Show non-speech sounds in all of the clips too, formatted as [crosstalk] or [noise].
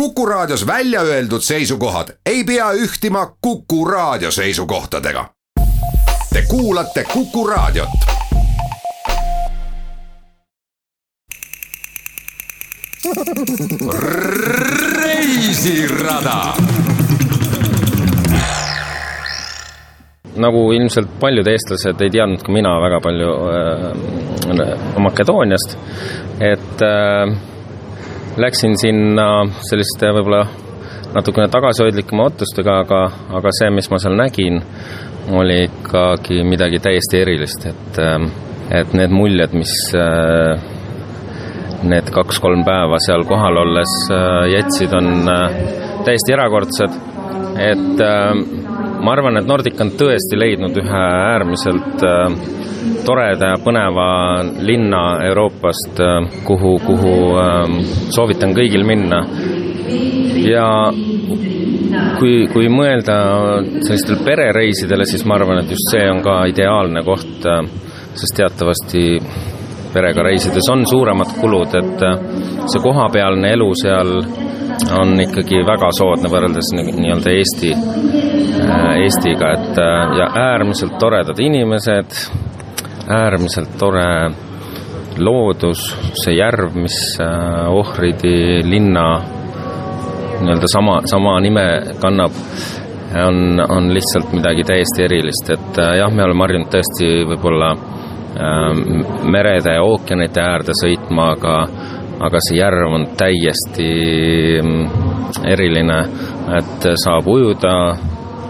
Kuku Raadios välja öeldud seisukohad ei pea ühtima Kuku Raadio seisukohtadega. Te kuulate Kuku Raadiot. reisirada nagu ilmselt paljud eestlased ei teadnud ka mina väga palju äh, Makedooniast, et äh, läksin sinna selliste võib-olla natukene tagasihoidlikuma ootustega, aga, aga see, mis ma seal nägin, oli ikkagi midagi täiesti erilist, et, äh, et need muljed, mis äh, need kaks-kolm päeva seal kohal olles äh, jätsid, on äh, täiesti erakordsed, et äh, ma arvan, et Nordic on tõesti leidnud ühe äärmiselt äh, toreda ja põneva linna Euroopast, äh, kuhu, kuhu äh, soovitan kõigil minna. ja kui, kui mõelda sellistele perereisidele, siis ma arvan, et just see on ka ideaalne koht, sest teatavasti perega reisides on suuremad kulud, et see kohapealne elu seal on ikkagi väga soodne võrreldes nii-öelda Eesti, Eestiga, et ja äärmiselt toredad inimesed, äärmiselt tore loodus, see järv, mis Ohridi linna nii-öelda sama, sama nime kannab, on, on lihtsalt midagi täiesti erilist, et jah, me oleme harjunud tõesti võib-olla merede ja ookeanite äärde sõitma, aga aga see järv on täiesti mm, eriline, et saab ujuda,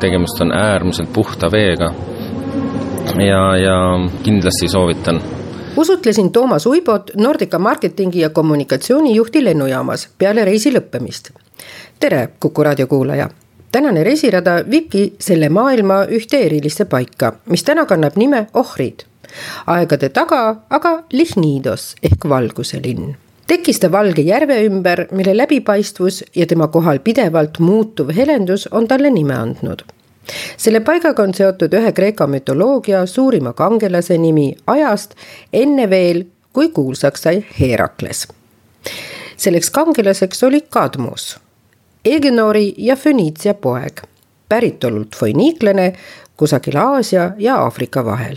tegemist on äärmiselt puhta veega ja, ja kindlasti soovitan usutlesin Toomas Uibot, Nordica marketingi ja kommunikatsioonijuhti lennujaamas peale reisi lõppemist. tere, Kuku raadio kuulaja! tänane reisirada viibki selle maailma ühte erilisse paika, mis täna kannab nime Ohrid. aegade taga aga Lihnidos ehk valguse linn tekkis ta Valge järve ümber, mille läbipaistvus ja tema kohal pidevalt muutuv helendus on talle nime andnud. selle paigaga on seotud ühe Kreeka mütoloogia suurima kangelase nimi ajast, enne veel, kui kuulsaks sai Herakles. selleks kangelaseks oli Kadmus, Egenori ja Föniitsia poeg, päritolult foiniiklane kusagil Aasia ja Aafrika vahel.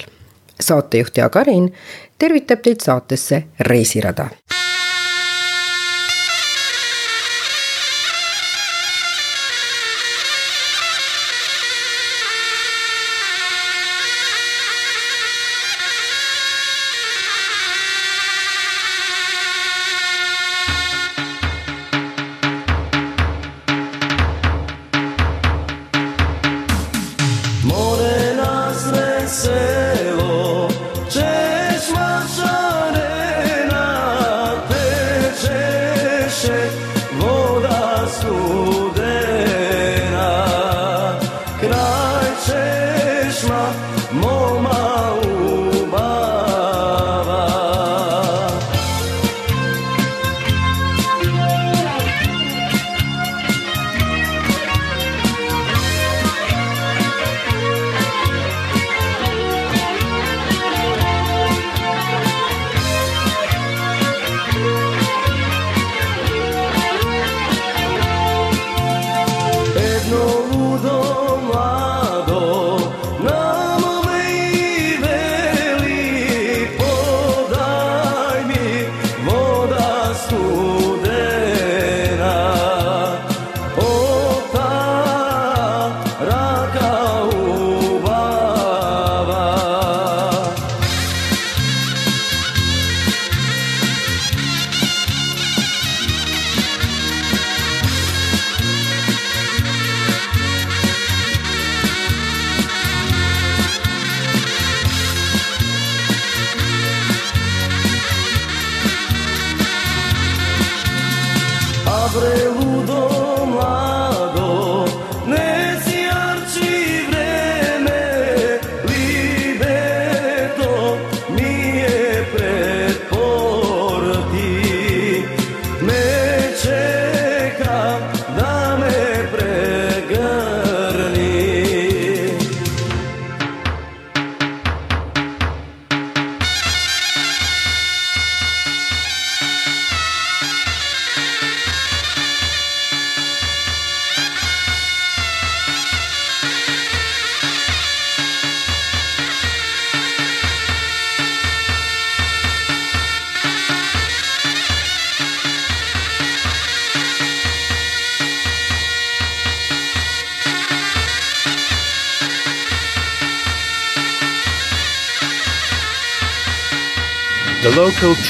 saatejuht Jaak Arin tervitab teid saatesse Reisirada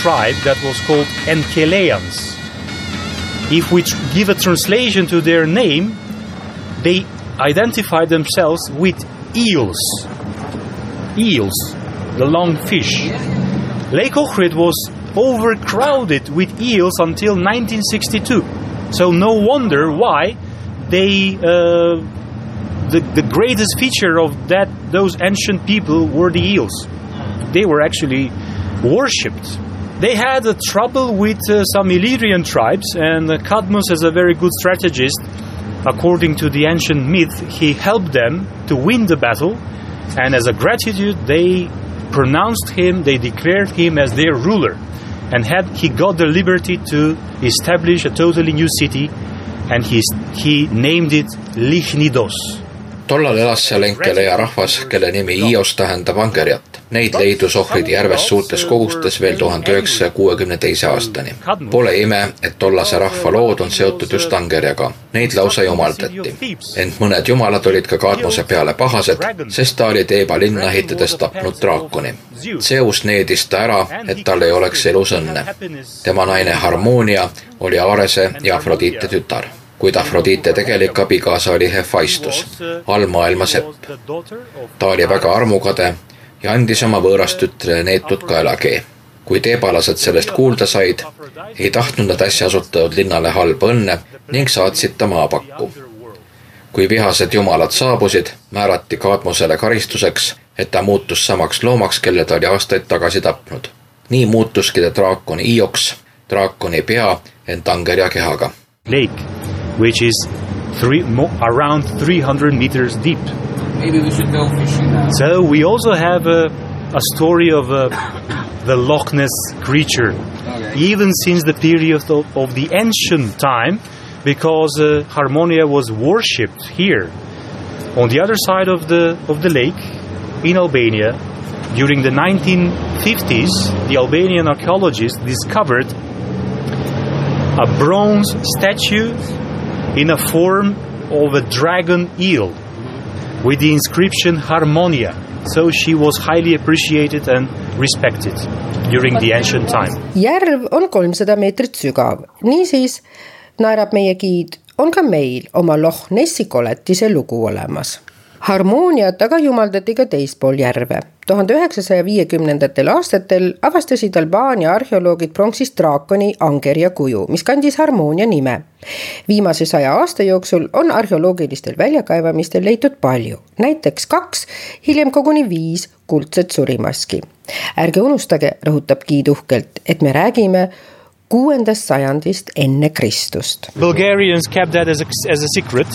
tribe that was called Enkeleans. If we tr- give a translation to their name, they identify themselves with eels. Eels, the long fish. Lake Ohrid was overcrowded with eels until 1962. So no wonder why they uh, the, the greatest feature of that those ancient people were the eels. They were actually worshipped. They had a trouble with uh, some Illyrian tribes, and uh, Cadmus, as a very good strategist, according to the ancient myth, he helped them to win the battle, and as a gratitude, they pronounced him, they declared him as their ruler, and had he got the liberty to establish a totally new city, and he, he named it Lichnidos. tollal elas seal Enkeleja rahvas, kelle nimi Ios tähendab angerjat. Neid leidus ohvridi järves suurtes kogustes veel tuhande üheksasaja kuuekümne teise aastani. Pole ime, et tollase rahva lood on seotud just angerjaga. Neid lausa jumaldati. ent mõned jumalad olid ka Kadmose peale pahased, sest ta oli Teeba linna ehitades tapnud draakoni. Zeus needis ta ära, et tal ei oleks elus õnne. tema naine Harmonia oli Aarese ja Afrodite tütar kuid Afrodite tegelik abikaasa oli Hephaistos, allmaailma sepp. ta oli väga armukade ja andis oma võõrast tütrele neetud kaelakee. kui teebalased sellest kuulda said, ei tahtnud nad äsja asutatud linnale halba õnne ning saatsid ta maapakku. kui vihased jumalad saabusid, määrati Kadmosele karistuseks, et ta muutus samaks loomaks, kelle ta oli aastaid tagasi tapnud. nii muutuski ta draakoni Ioks, draakoni pea, ent angerja kehaga. Lake which is three, around 300 meters deep. Maybe we should go fishing now. So we also have a, a story of uh, the Loch Ness creature, even since the period of, of the ancient time, because uh, Harmonia was worshipped here. On the other side of the of the lake, in Albania, during the 1950s, the Albanian archaeologists discovered a bronze statue in a form of a dragon eel with the inscription Harmonia. So she was highly appreciated and respected during the ancient time. järv on kolmsada meetrit sügav, niisiis naerab meie giid, on ka meil oma Loch Nessi koletise lugu olemas. Harmooniat aga jumaldati ka teispool järve. tuhande üheksasaja viiekümnendatel aastatel avastasid Albaania arheoloogid pronksist draakoni Angerja kuju, mis kandis harmoonia nime. viimase saja aasta jooksul on arheoloogilistel väljakaevamistel leitud palju, näiteks kaks, hiljem koguni viis kuldset surimaski. ärge unustage, rõhutab giid uhkelt, et me räägime kuuendast sajandist enne Kristust. Bulgarians kept that as a, as a secret.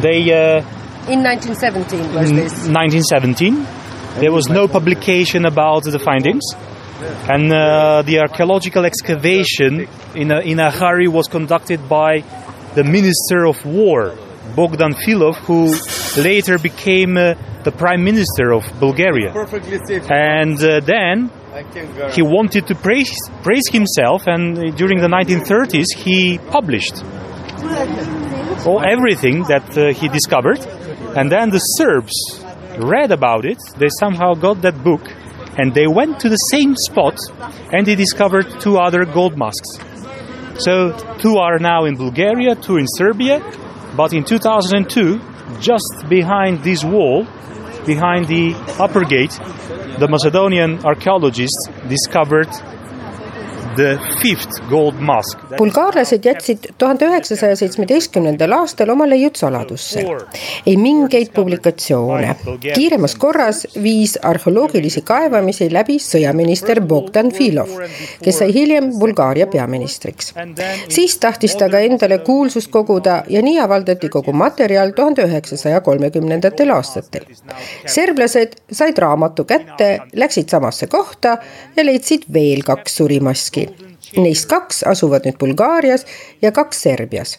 They uh, In 1917 was in 1917 there was no publication about the findings, and uh, the archaeological excavation in a, in a hurry was conducted by the Minister of War Bogdan Filov, who later became uh, the Prime Minister of Bulgaria. And uh, then he wanted to praise, praise himself, and uh, during the 1930s he published all, everything that uh, he discovered. And then the Serbs read about it, they somehow got that book, and they went to the same spot and they discovered two other gold masks. So, two are now in Bulgaria, two in Serbia, but in 2002, just behind this wall, behind the upper gate, the Macedonian archaeologists discovered bulgaarlased jätsid tuhande üheksasaja seitsmeteistkümnendal aastal oma leiud saladusse. ei mingeid publikatsioone. kiiremas korras viis arheoloogilisi kaevamisi läbi sõjaminister Bogdan Filov, kes sai hiljem Bulgaaria peaministriks. siis tahtis ta ka endale kuulsust koguda ja nii avaldati kogu materjal tuhande üheksasaja kolmekümnendatel aastatel. serblased said raamatu kätte, läksid samasse kohta ja leidsid veel kaks surimaski. Neist kaks asuvad nüüd Bulgaarias ja kaks Serbias.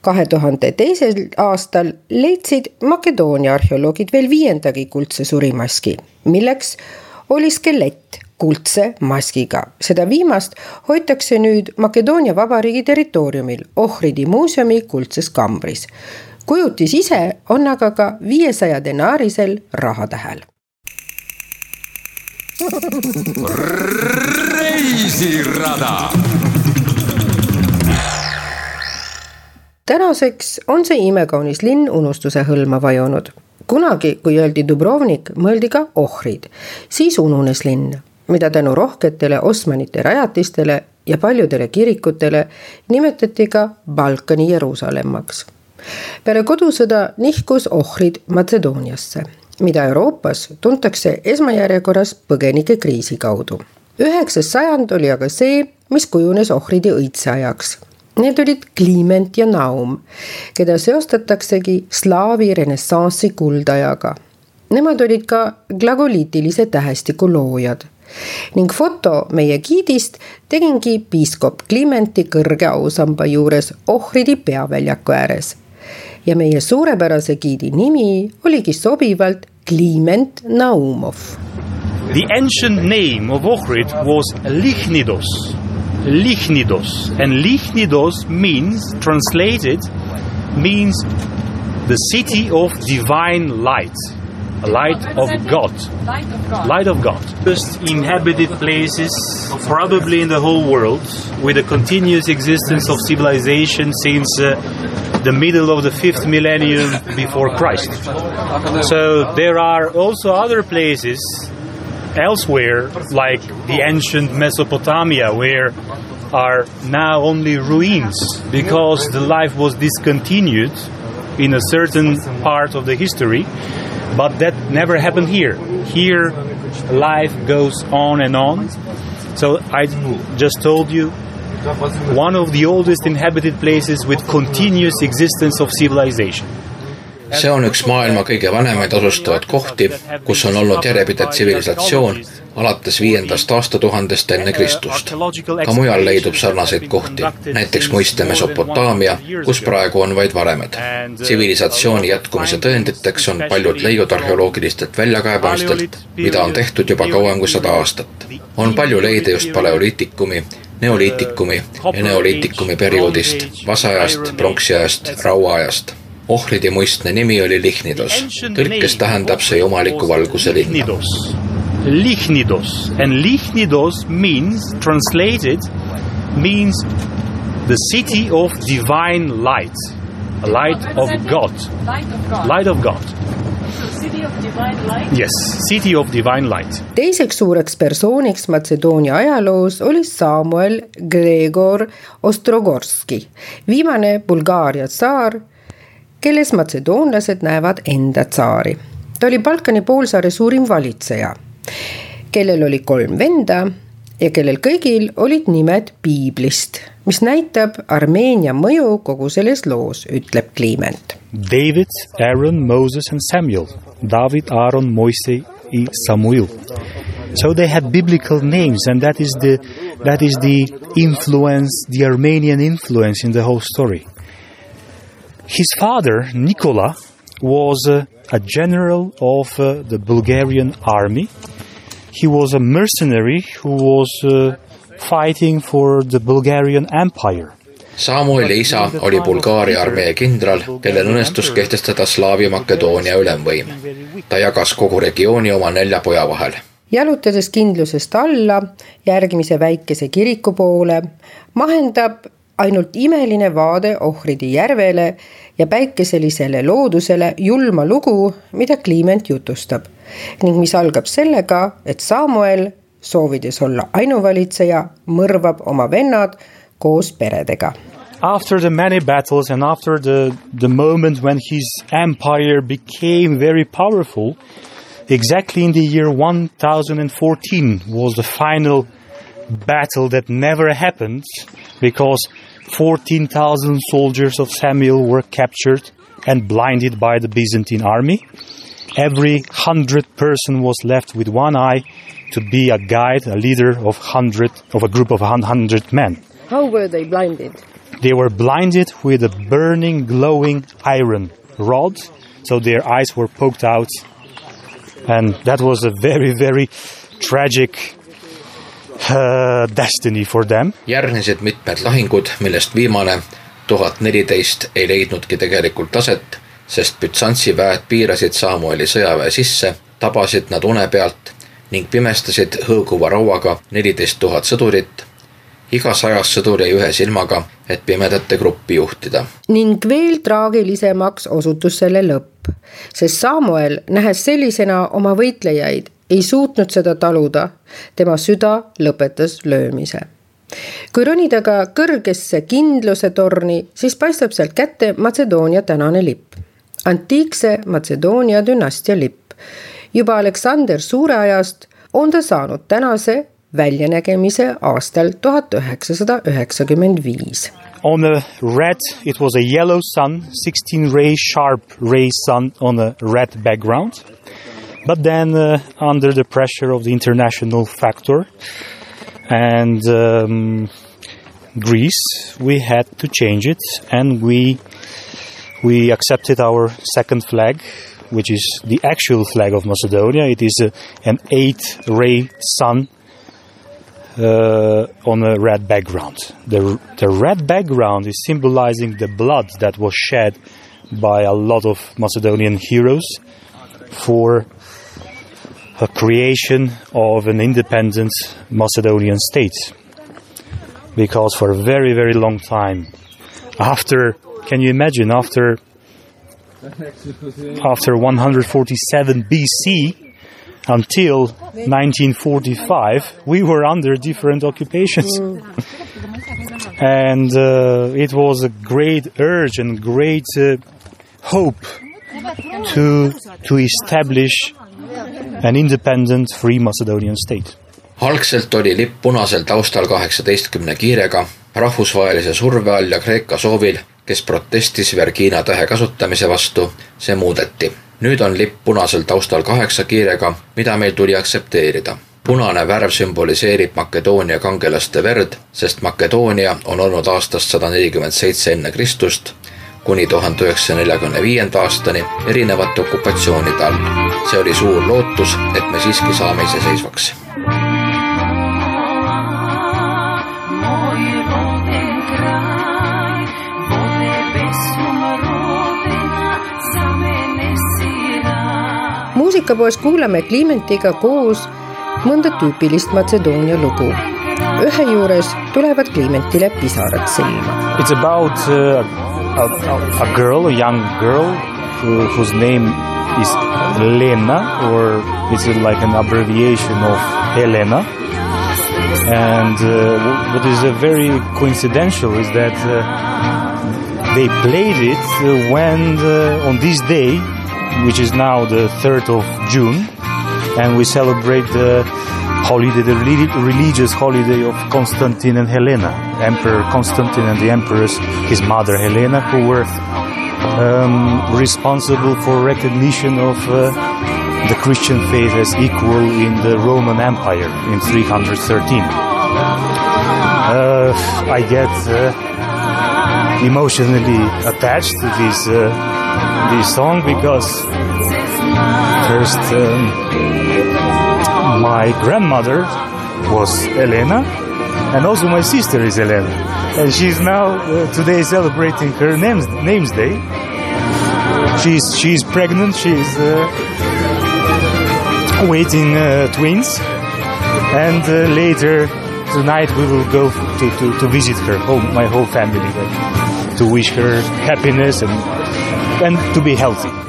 kahe tuhande teisel aastal leidsid Makedoonia arheoloogid veel viiendagi kuldse surimaski, milleks oli skelett kuldse maskiga. seda viimast hoitakse nüüd Makedoonia Vabariigi territooriumil Ohridi muuseumi kuldses kambris. kujutis ise on aga ka viiesaja denaarisel rahatähel [laughs] reisirada. tänaseks on see imekaunis linn unustuse hõlma vajunud. kunagi, kui öeldi Dubrovnik, mõeldi ka ohrid, siis ununes linn, mida tänu rohketele Osmanite rajatistele ja paljudele kirikutele nimetati ka Balkani Jeruusalemmaks. peale kodusõda nihkus ohrid Matsedooniasse mida Euroopas tuntakse esmajärjekorras põgenikekriisi kaudu. Üheksas sajand oli aga see, mis kujunes ohvridi õitseajaks. Need olid Kliment ja Naum, keda seostataksegi slaavi renessansi kuldajaga. Nemad olid ka glagoliitilise tähestiku loojad ning foto meie giidist tegingi piiskop Klimenti kõrge ausamba juures ohvridi peaväljaku ääres ja meie suurepärase giidi nimi oligi sobivalt Kliment Naumov. The ancient name of Ohrid was Lichnidos. Lichnidos. And Lichnidos means, translated, means the city of divine light. light of God. Light of God. First inhabited places, probably in the whole world, with a continuous existence of civilization since uh, the middle of the fifth millennium before Christ. So there are also other places elsewhere, like the ancient Mesopotamia, where are now only ruins because the life was discontinued in a certain part of the history but that never happened here. Here, life goes on and on. So I just told you one of the oldest inhabited places with continuous existence of civilization. See on üks maailma kõige vanemaid asustavaid kohti, kus on olnud järjepidev tsivilisatsioon alates viiendast aastatuhandest enne Kristust. ka mujal leidub sarnaseid kohti, näiteks muiste Mesopotaamia, kus praegu on vaid varemed. tsivilisatsiooni jätkumise tõenditeks on paljud leiud arheoloogilistelt väljakaebamistelt, mida on tehtud juba kauem kui sada aastat. on palju leide just paleoliitikumi, neoliitikumi ja neoliitikumi perioodist, vasajast, pronksiajast, rauaajast ohvridi muistne nimi oli Lichnidos. tõlkes tähendab see jumaliku valguse linna. Lichnidos and Lichnidos means translated means the city of divine light, a light of God, light of God. Yes, city of divine light. teiseks suureks persooniks Matsedoonia ajaloos oli Samuel Gregor Ostrogorski, viimane Bulgaaria tsaar kelles matsedoonlased näevad enda tsaari. ta oli Balkani poolsaare suurim valitseja, kellel oli kolm venda ja kellel kõigil olid nimed piiblist, mis näitab Armeenia mõju kogu selles loos, ütleb Kliiment. David, Aaron, Moses and Samuel. David, Aaron, Moise ja Samuel. So they had biblical names and that is the that is the influence, the Armenian influence in the whole story. His father, Nikola, was uh, a general of uh, the Bulgarian army. He was a mercenary who was uh, fighting for the Bulgarian Empire. Samueli isa oli Bulgaaria armee kindral, kellel õnnestus kehtestada Slaavi Makedoonia ülemvõim. ta jagas kogu regiooni oma nelja poja vahel. jalutades kindlusest alla järgmise väikese kiriku poole, mahendab ainult imeline vaade Ohridi järvele ja päikeselisele loodusele julma lugu, mida Kliiment jutustab ning mis algab sellega, et Samuel, soovides olla ainuvalitseja, mõrvab oma vennad koos peredega. After the many battles and after the, the moment when his empire became very powerful, exactly in the year 1014 was the final battle that never happened because 14,000 soldiers of Samuel were captured and blinded by the Byzantine army. Every hundred person was left with one eye to be a guide, a leader of hundred of a group of hundred men. How were they blinded? They were blinded with a burning, glowing iron rod, so their eyes were poked out, and that was a very, very tragic destiny for them. järgnesid mitmed lahingud, millest viimane, tuhat neliteist, ei leidnudki tegelikult aset, sest Bütsantsi väed piirasid Samueli sõjaväe sisse, tabasid nad une pealt ning pimestasid hõõguva rauaga neliteist tuhat sõdurit. iga sajas sõdur jäi ühe silmaga, et pimedate gruppi juhtida. ning veel traagilisemaks osutus selle lõpp, sest Samuel, nähes sellisena oma võitlejaid, ei suutnud seda taluda. tema süda lõpetas löömise kui ronida ka kõrgesse kindluse torni, siis paistab sealt kätte Matsedoonia tänane lipp. antiikse Matsedoonia dünastia lipp. juba Aleksander Suure ajast on ta saanud tänase väljanägemise aastal tuhat üheksasada üheksakümmend viis. On a red, it was a yellow sun, 16 ray sharp ray sun on a red background. But then, uh, under the pressure of the international factor, and um, Greece, we had to change it, and we we accepted our second flag, which is the actual flag of Macedonia. It is a, an eight-ray sun uh, on a red background. The the red background is symbolizing the blood that was shed by a lot of Macedonian heroes for a creation of an independent Macedonian state. Because for a very, very long time, after, can you imagine, after, after 147 BC until 1945, we were under different occupations. [laughs] and uh, it was a great urge and great uh, hope to, to establish an independent free Macedonian state. algselt oli lipp punasel taustal kaheksateistkümne kiirega rahvusvahelise surve all ja Kreeka soovil, kes protestis Vergina tähe kasutamise vastu, see muudeti. nüüd on lipp punasel taustal kaheksa kiirega, mida meil tuli aktsepteerida punane värv sümboliseerib Makedoonia kangelaste verd, sest Makedoonia on olnud aastast sada nelikümmend seitse enne Kristust kuni tuhande üheksasaja neljakümne viienda aastani erinevate okupatsioonide all. see oli suur lootus, et me siiski saame iseseisvaks. muusikapoes kuulame Klimentiga koos mõnda tüüpilist Matsedoonia lugu. Ühe juures tulevad Klimentile pisarad silma. It's about uh, a, a, girl, a young girl, who, whose name is Lena, or is it like an abbreviation of Helena? And uh, what is very coincidental is that uh, they played it uh, when uh, on this day, which is now the 3rd of June, and we celebrate the holiday, the religious holiday of Constantine and Helena, Emperor Constantine and the Empress, his mother Helena, who were um, responsible for recognition of uh, the Christian faith as equal in the Roman Empire in 313. Uh, I get uh, emotionally attached to this uh, this song because first. Um, my grandmother was Elena, and also my sister is Elena, and she's now uh, today celebrating her name's name's day. She's she's pregnant. She's uh, waiting uh, twins, and uh, later tonight we will go to, to, to visit her my whole family to wish her happiness and and to be healthy.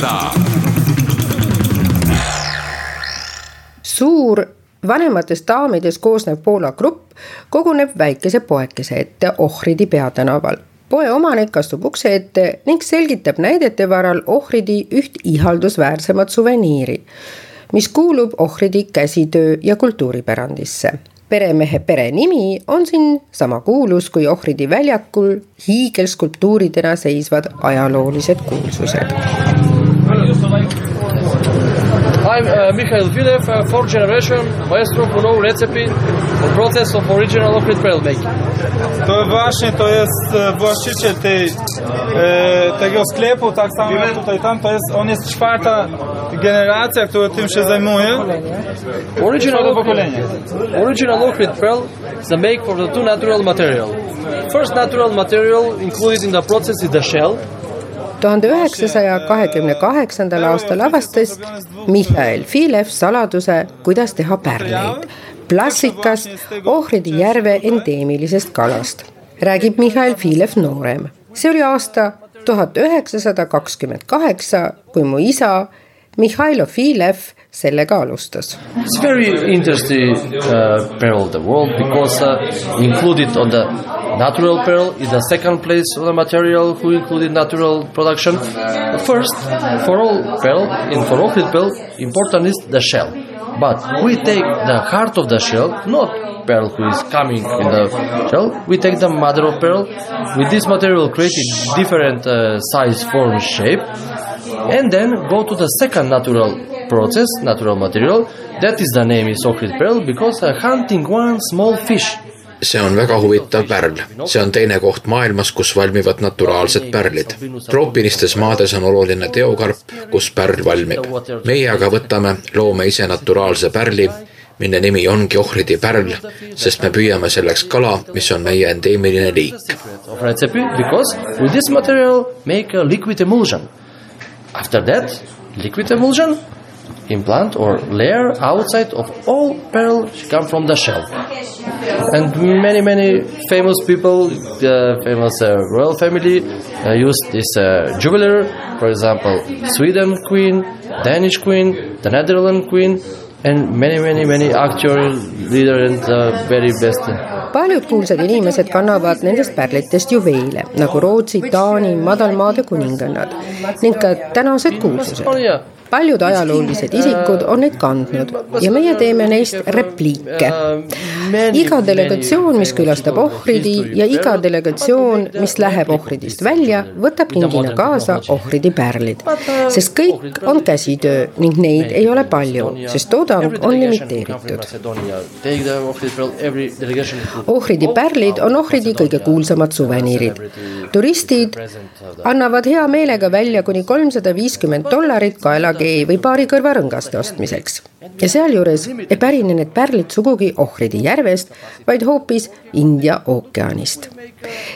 Reisirada. suur vanematest daamidest koosnev Poola grupp koguneb väikese poekese ette Ohridi peatänaval. poe omanik astub ukse ette ning selgitab näidete varal Ohridi üht ihaldusväärsemat suveniiri, mis kuulub Ohridi käsitöö ja kultuuripärandisse peremehe perenimi on siin sama kuulus kui Ohridi väljakul hiigelskulptuuridena seisvad ajaloolised kuulsused. I'm uh, Mikhail Vilev, uh, fourth generation maestro who know recipe and process of original Ohrid pearl making. To właśnie to jest właściciel tej, e, tego sklepu, tak samo jak tutaj tam, to jest, on jest czwarta generacja, która tym się zajmuje. Original pokolenie. original Ohrid pearl is a make for the two natural material. First natural material included in the process is the shell. Tuhande üheksasaja kahekümne kaheksandal aastal avastas Mihhail Filev saladuse, kuidas teha pärleid plastikast Ohridi järve endeemilisest kalast, räägib Mihhail Filev noorem. see oli aasta tuhat üheksasada kakskümmend kaheksa, kui mu isa Mihhailo Filev sellega alustas. It's very interesting uh, of the world because uh, included on the natural pearl is the second place of the material who included natural production. First, for all pearl and for Ohrid pearl, important is the shell. But we take the heart of the shell, not pearl who is coming in the shell. We take the mother of pearl. With this material, created different uh, size, form, shape, and then go to the second natural process, natural material. That is the name is Ohrid pearl because uh, hunting one small fish. See on väga huvitav pärl. see on teine koht maailmas, kus valmivad naturaalsed pärlid. troopilistes maades on oluline teokarp, kus pärl valmib. meie aga võtame, loome ise naturaalse pärli, mille nimi ongi Ohridi pärl, sest me püüame selleks kala, mis on meie endeemiline liik. After that, liquid emulsion implant or layer outside of all pearl come from the shell. And many many famous people, the famous uh, royal family uh, use this uh, jeweler, for example, Sweden queen, Danish queen, the Netherlands queen, and many many many actor, leader and uh, very best paljud kuulsad inimesed kannavad nendest pärlitest juveele nagu Rootsi, Taani, madalmaade kuningannad ning ka tänased kuulsused. Paljud ajaloolised isikud on neid kandnud ja meie teeme neist repliike. iga delegatsioon, mis külastab ohvridi ja iga delegatsioon, mis läheb ohvridist välja, võtab kingina kaasa ohvridi pärlid, sest kõik on käsitöö ning neid ei ole palju, sest toodang on limiteeritud. Ohridi pärlid on Ohridi kõige kuulsamad suveniirid. turistid annavad hea meelega välja kuni kolmsada viiskümmend dollarit kaelakee või paari kõrvarõngaste ostmiseks. ja sealjuures ei pärine need pärlid sugugi Ohridi järvest, vaid hoopis India ookeanist.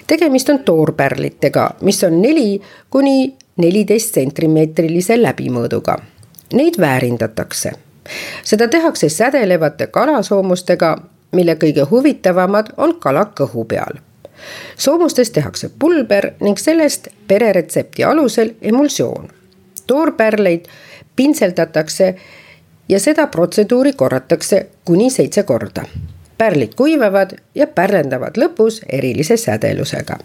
tegemist on toorpärlitega, mis on neli kuni neliteist sentimeetrilise läbimõõduga. Neid väärindatakse seda tehakse sädelevate kalasoomustega mille kõige huvitavamad on kala kõhu peal. soomustest tehakse pulber ning sellest pereretsepti alusel emulsioon. Toorpärleid pintseldatakse ja seda protseduuri korratakse kuni seitse korda. pärlid kuivavad ja pärlendavad lõpus erilise sädelusega.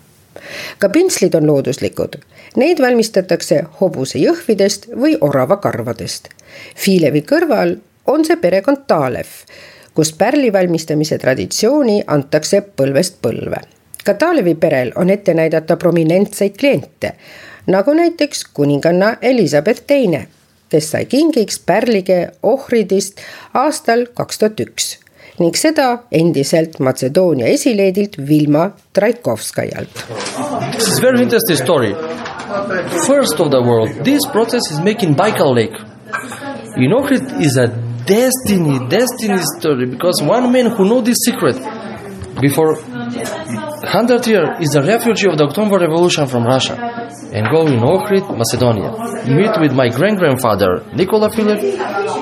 ka pintslid on looduslikud, neid valmistatakse hobusejõhvidest või oravakarvadest. Fiilevi kõrval on see perekond Taalev kus pärli valmistamise traditsiooni antakse põlvest põlve. ka Taalevi perel on ette näidata prominentseid kliente, nagu näiteks kuninganna Elizabeth Teine, kes sai kingiks pärlige ohridist aastal kaks tuhat üks ning seda endiselt Matsedoonia esileedilt Vilma Traikovskajalt. This is very interesting story. First of the world, this process is making Baikal Lake. In Ohrid is a destiny, destiny story because one man who know this secret before 100 years is a refugee of the October Revolution from Russia and go in Ohrid, Macedonia. Meet with my grand-grandfather Nikola Filip,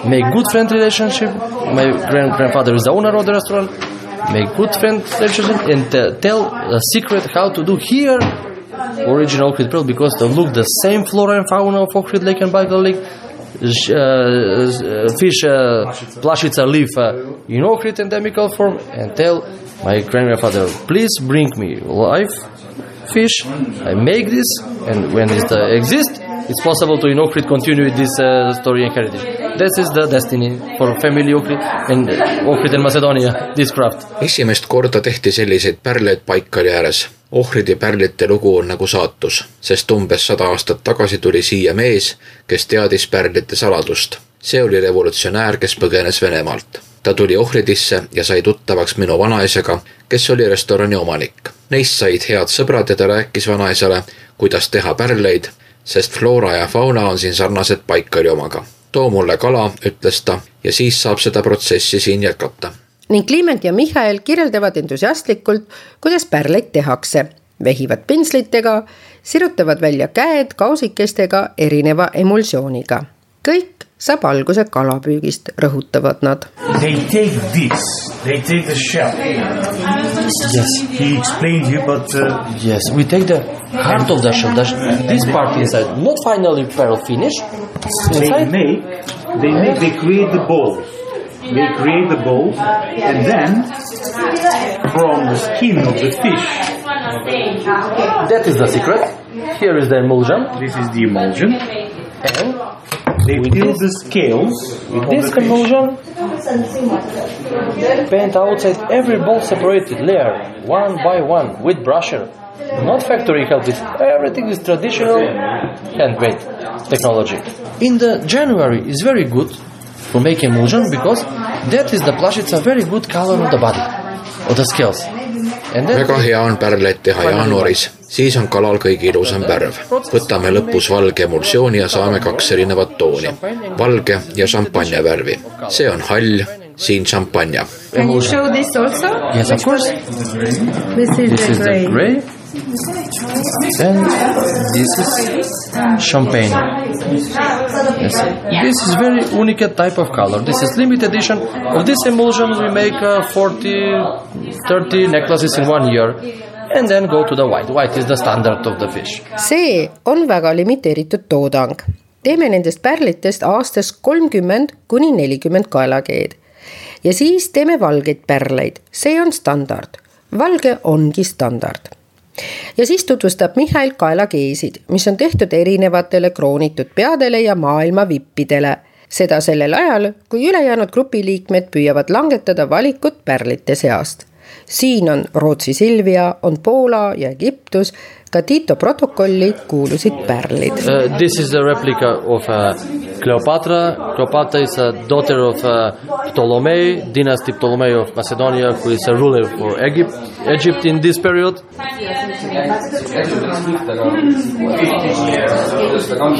make good friend relationship. My grand-grandfather is the owner of the restaurant. Make good friend relationship and uh, tell a secret how to do here original Ohrid pearl because they look the same flora and fauna of Ohrid Lake and Baikal Lake. Sh- uh, fish uh, live uh, in Ohrid endemical form and tell my grandfather, please bring me live fish. I make this, and when it uh, exists, it's possible to in Ohrid continue with this uh, story and heritage. This is the destiny for family Ohrid and Ohrid and Macedonia. This craft. esimest korda tehti selliseid pärleid Baikali ääres. ohvridi pärlite lugu on nagu saatus, sest umbes sada aastat tagasi tuli siia mees, kes teadis pärlite saladust. see oli revolutsionäär, kes põgenes Venemaalt. Ta tuli ohvridisse ja sai tuttavaks minu vanaisaga, kes oli restorani omanik. Neist said head sõbrad ja ta rääkis vanaisale, kuidas teha pärleid, sest floora ja fauna on siin sarnased Baikali omaga. too mulle kala, ütles ta, ja siis saab seda protsessi siin jätkata ning Kliment ja Michael kirjeldavad entusiastlikult, kuidas pärleid tehakse. vehivad pentslitega, sirutavad välja käed kausikestega erineva emulsiooniga. kõik saab alguse kalapüügist, rõhutavad nad. They take this, they take the shell. Yes. He explained you, but uh, Yes, we take the heart of the shell. The, this part inside, not finally pearl finish. they make, they make, they create the balls. They create the balls, and then from the skin of the fish, that is the secret. Here is the emulsion, this is the emulsion. and They With fill this- the scales with this the fish. emulsion, paint outside every ball separated layer, one by one, with brusher. Not factory help, it's, everything is traditional handmade technology. In the January is very good for making emulsion because that is the plush, it's a very good color of the body, of the scales. And then väga hea on pärleid teha jaanuaris, siis on kalal kõige ilusam värv. võtame lõpus valge emulsiooni ja saame kaks erinevat tooni, valge ja šampanja värvi. see on hall, siin šampanja. Can you show this also? Yes, of course. This is This the is the gray. gray. And this is champagne. Yes. This is very unique type of color. This is limited edition. Of this emulsion we make uh, 40, 30 necklaces in one year. And then go to the white. White is the standard of the fish. see on väga limiteeritud toodang. teeme nendest pärlitest aastas kolmkümmend kuni nelikümmend kaelakeed. ja siis teeme valgeid pärleid, see on standard. valge ongi standard. ja siis tutvustab Mihhail kaelakeesid, mis on tehtud erinevatele kroonitud peadele ja maailma vippidele. seda sellel ajal, kui ülejäänud grupiliikmed püüavad langetada valikut pärlite seast siin on Rootsi Silvia, on Poola ja Egiptus, ka Tiito protokolli kuulusid pärlid. Uh, this is a replica of uh, Cleopatra. Cleopatra is a daughter of uh, Ptolemy, dynasty Ptolemy of Macedonia, who is a ruler for Egypt, Egypt in this period.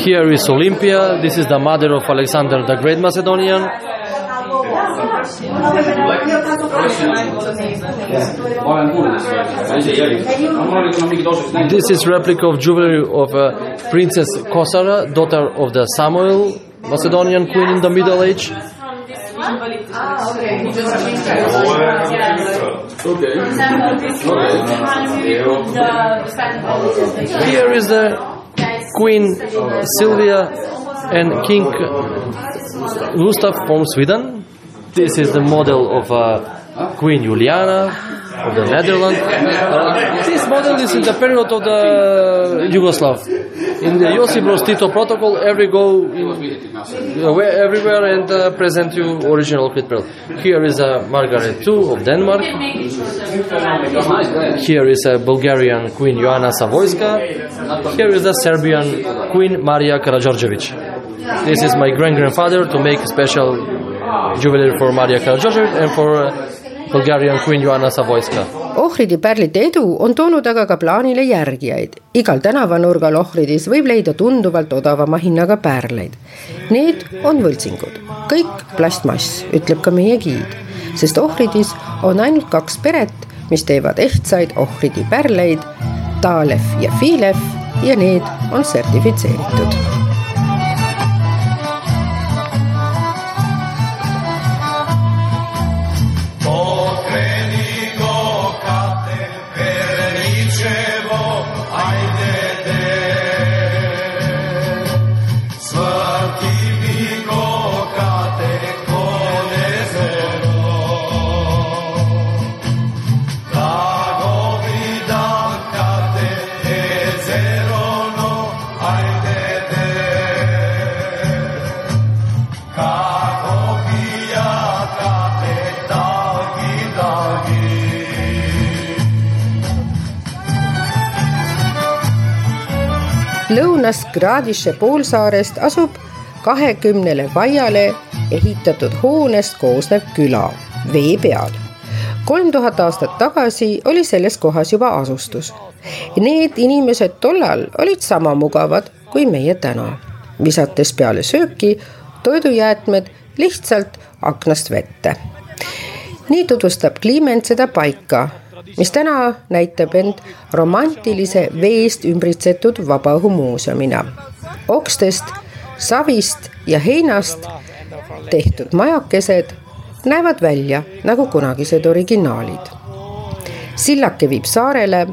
Here is Olympia. This is the mother of Alexander the Great Macedonian. This is replica of jewelry of uh, Princess Kosara, daughter of the Samuel, Macedonian queen in the Middle Age. Here is the Queen Sylvia and King Gustav from Sweden. This is the model of uh, Queen Juliana of the Netherlands. Uh, this model is in the period of the Yugoslav. In the Josip Broz Tito protocol, every go in, uh, everywhere and uh, present you original Krit pearl. Here is a Margaret II of Denmark. Here is a Bulgarian Queen Joanna Savoyska. Here is a Serbian Queen Maria Karađorđević. This is my grand grandfather to make special jewelry for Maria Karađorđević and for uh, Bulgarian Queen Joanna Savoyska. Ohridi pärlite edu on toonud aga ka plaanile järgijaid. igal tänavanurgal Ohridis võib leida tunduvalt odavama hinnaga pärleid. Need on võltsingud, kõik plastmass, ütleb ka meie giid, sest Ohridis on ainult kaks peret, mis teevad ehtsaid Ohridi pärleid, Talev ja Filev ja need on sertifitseeritud lõunas Gradiše poolsaarest asub kahekümnele vaiale ehitatud hoonest koosnev küla vee peal. kolm tuhat aastat tagasi oli selles kohas juba asustus. Need inimesed tollal olid sama mugavad kui meie täna, visates peale sööki toidujäätmed lihtsalt aknast vette. nii tutvustab Kliiment seda paika, mis täna näitab end romantilise veest ümbritsetud vabaõhumuuseumina. okstest, savist ja heinast tehtud majakesed näevad välja nagu kunagised originaalid. sillake viib saarele,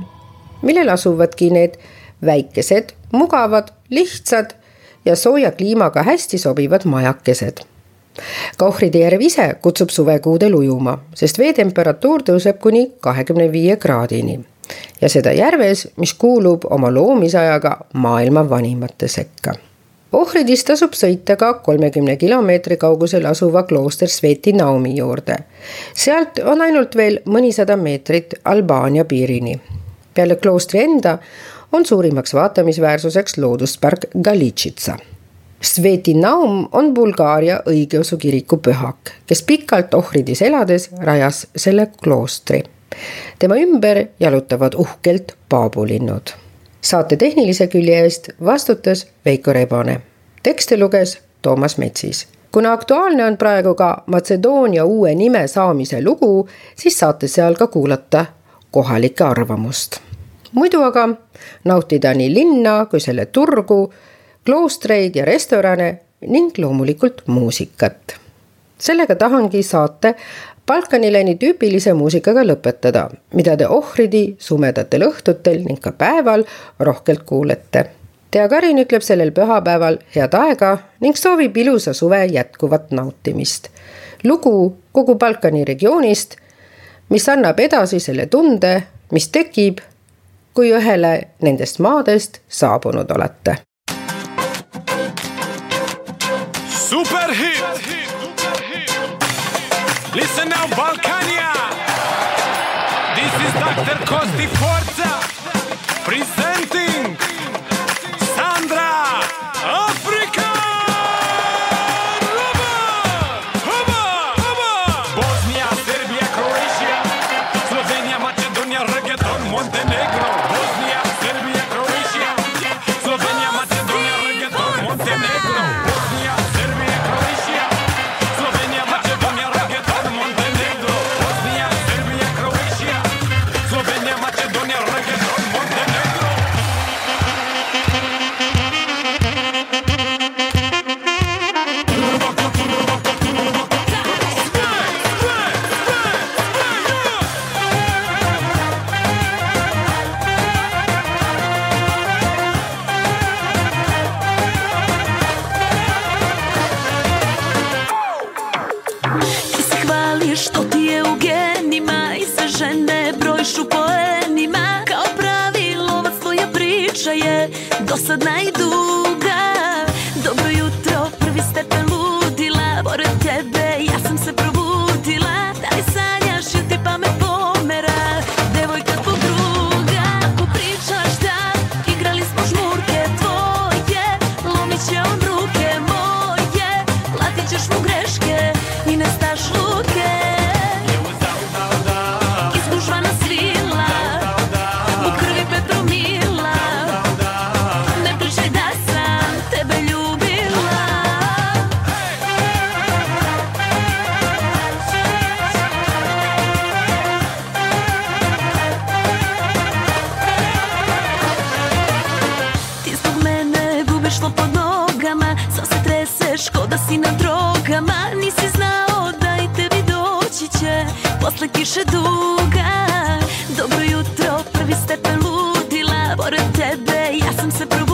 millel asuvadki need väikesed, mugavad, lihtsad ja sooja kliimaga hästi sobivad majakesed ka Ohride järv ise kutsub suvekuudel ujuma, sest veetemperatuur tõuseb kuni kahekümne viie kraadini. ja seda järves, mis kuulub oma loomisajaga maailma vanimate sekka. Ohridist tasub sõita ka kolmekümne kilomeetri kaugusel asuva klooster Sveti Naumi juurde. sealt on ainult veel mõnisada meetrit Albaania piirini. peale kloostri enda on suurimaks vaatamisväärsuseks looduspark Galitšitsa Sveti Naum on Bulgaaria õigeusu kiriku pühak, kes pikalt ohridis elades rajas selle kloostri. tema ümber jalutavad uhkelt paabulinnud. saate tehnilise külje eest vastutas Veiko Rebane. tekste luges Toomas Metsis kuna aktuaalne on praegu ka Matsedoonia uue nime saamise lugu, siis saate seal ka kuulata kohalike arvamust. muidu aga nautida nii linna kui selle turgu kloostreid ja restorane ning loomulikult muusikat. sellega tahangi saate Balkanile nii tüüpilise muusikaga lõpetada, mida te ohvridi sumedatel õhtutel ning ka päeval rohkelt kuulete. Tea Karin ütleb sellel pühapäeval head aega ning soovib ilusa suve jätkuvat nautimist. lugu kogu Balkani regioonist, mis annab edasi selle tunde, mis tekib, kui ühele nendest maadest saabunud olete Super hit. Listen now, Balkania. This is Dr. Kosti Forza Façam-me.